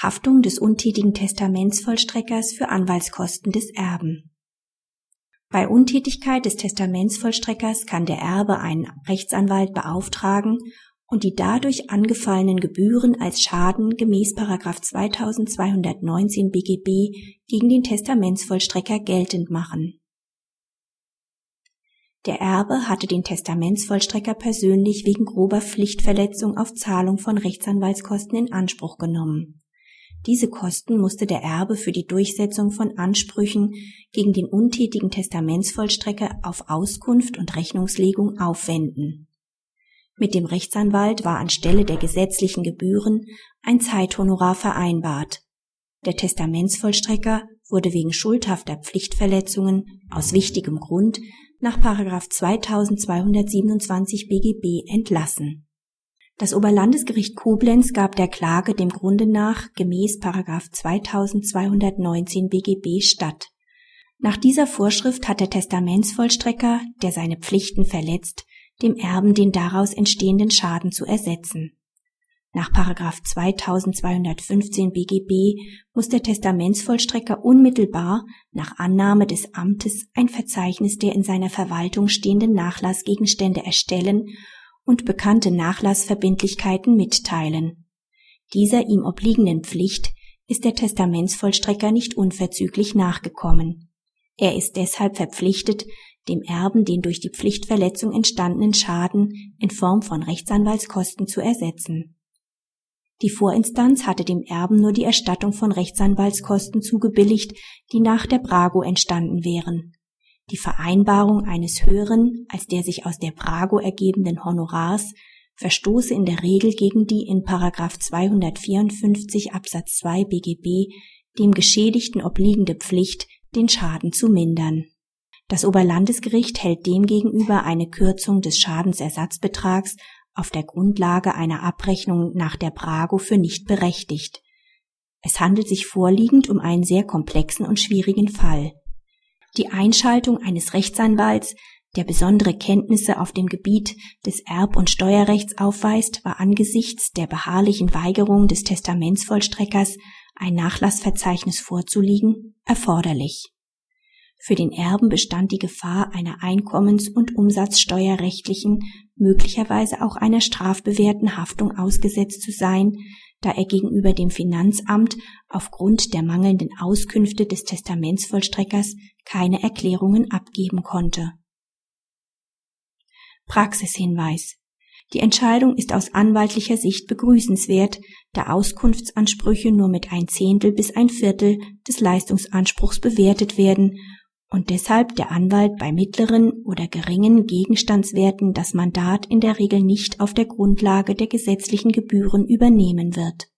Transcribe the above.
Haftung des untätigen Testamentsvollstreckers für Anwaltskosten des Erben. Bei Untätigkeit des Testamentsvollstreckers kann der Erbe einen Rechtsanwalt beauftragen und die dadurch angefallenen Gebühren als Schaden gemäß 2219 BGB gegen den Testamentsvollstrecker geltend machen. Der Erbe hatte den Testamentsvollstrecker persönlich wegen grober Pflichtverletzung auf Zahlung von Rechtsanwaltskosten in Anspruch genommen diese Kosten musste der Erbe für die Durchsetzung von Ansprüchen gegen den untätigen Testamentsvollstrecker auf Auskunft und Rechnungslegung aufwenden. Mit dem Rechtsanwalt war anstelle der gesetzlichen Gebühren ein Zeithonorar vereinbart. Der Testamentsvollstrecker wurde wegen schuldhafter Pflichtverletzungen aus wichtigem Grund nach 2227 BGB entlassen das Oberlandesgericht Koblenz gab der Klage dem Grunde nach gemäß 2219 BGB statt. Nach dieser Vorschrift hat der Testamentsvollstrecker, der seine Pflichten verletzt, dem Erben den daraus entstehenden Schaden zu ersetzen. Nach 2215 BGB muss der Testamentsvollstrecker unmittelbar nach Annahme des Amtes ein Verzeichnis der in seiner Verwaltung stehenden Nachlassgegenstände erstellen und bekannte Nachlassverbindlichkeiten mitteilen. Dieser ihm obliegenden Pflicht ist der Testamentsvollstrecker nicht unverzüglich nachgekommen. Er ist deshalb verpflichtet, dem Erben den durch die Pflichtverletzung entstandenen Schaden in Form von Rechtsanwaltskosten zu ersetzen. Die Vorinstanz hatte dem Erben nur die Erstattung von Rechtsanwaltskosten zugebilligt, die nach der Brago entstanden wären. Die Vereinbarung eines höheren als der sich aus der Prago ergebenden Honorars verstoße in der Regel gegen die in 254 Absatz 2 BGB dem Geschädigten obliegende Pflicht, den Schaden zu mindern. Das Oberlandesgericht hält demgegenüber eine Kürzung des Schadensersatzbetrags auf der Grundlage einer Abrechnung nach der Prago für nicht berechtigt. Es handelt sich vorliegend um einen sehr komplexen und schwierigen Fall. Die Einschaltung eines Rechtsanwalts, der besondere Kenntnisse auf dem Gebiet des Erb- und Steuerrechts aufweist, war angesichts der beharrlichen Weigerung des Testamentsvollstreckers, ein Nachlassverzeichnis vorzulegen, erforderlich. Für den Erben bestand die Gefahr einer einkommens- und umsatzsteuerrechtlichen, möglicherweise auch einer strafbewährten Haftung ausgesetzt zu sein, da er gegenüber dem Finanzamt aufgrund der mangelnden Auskünfte des Testamentsvollstreckers keine Erklärungen abgeben konnte. Praxishinweis die Entscheidung ist aus anwaltlicher Sicht begrüßenswert, da Auskunftsansprüche nur mit ein Zehntel bis ein Viertel des Leistungsanspruchs bewertet werden und deshalb der Anwalt bei mittleren oder geringen Gegenstandswerten das Mandat in der Regel nicht auf der Grundlage der gesetzlichen Gebühren übernehmen wird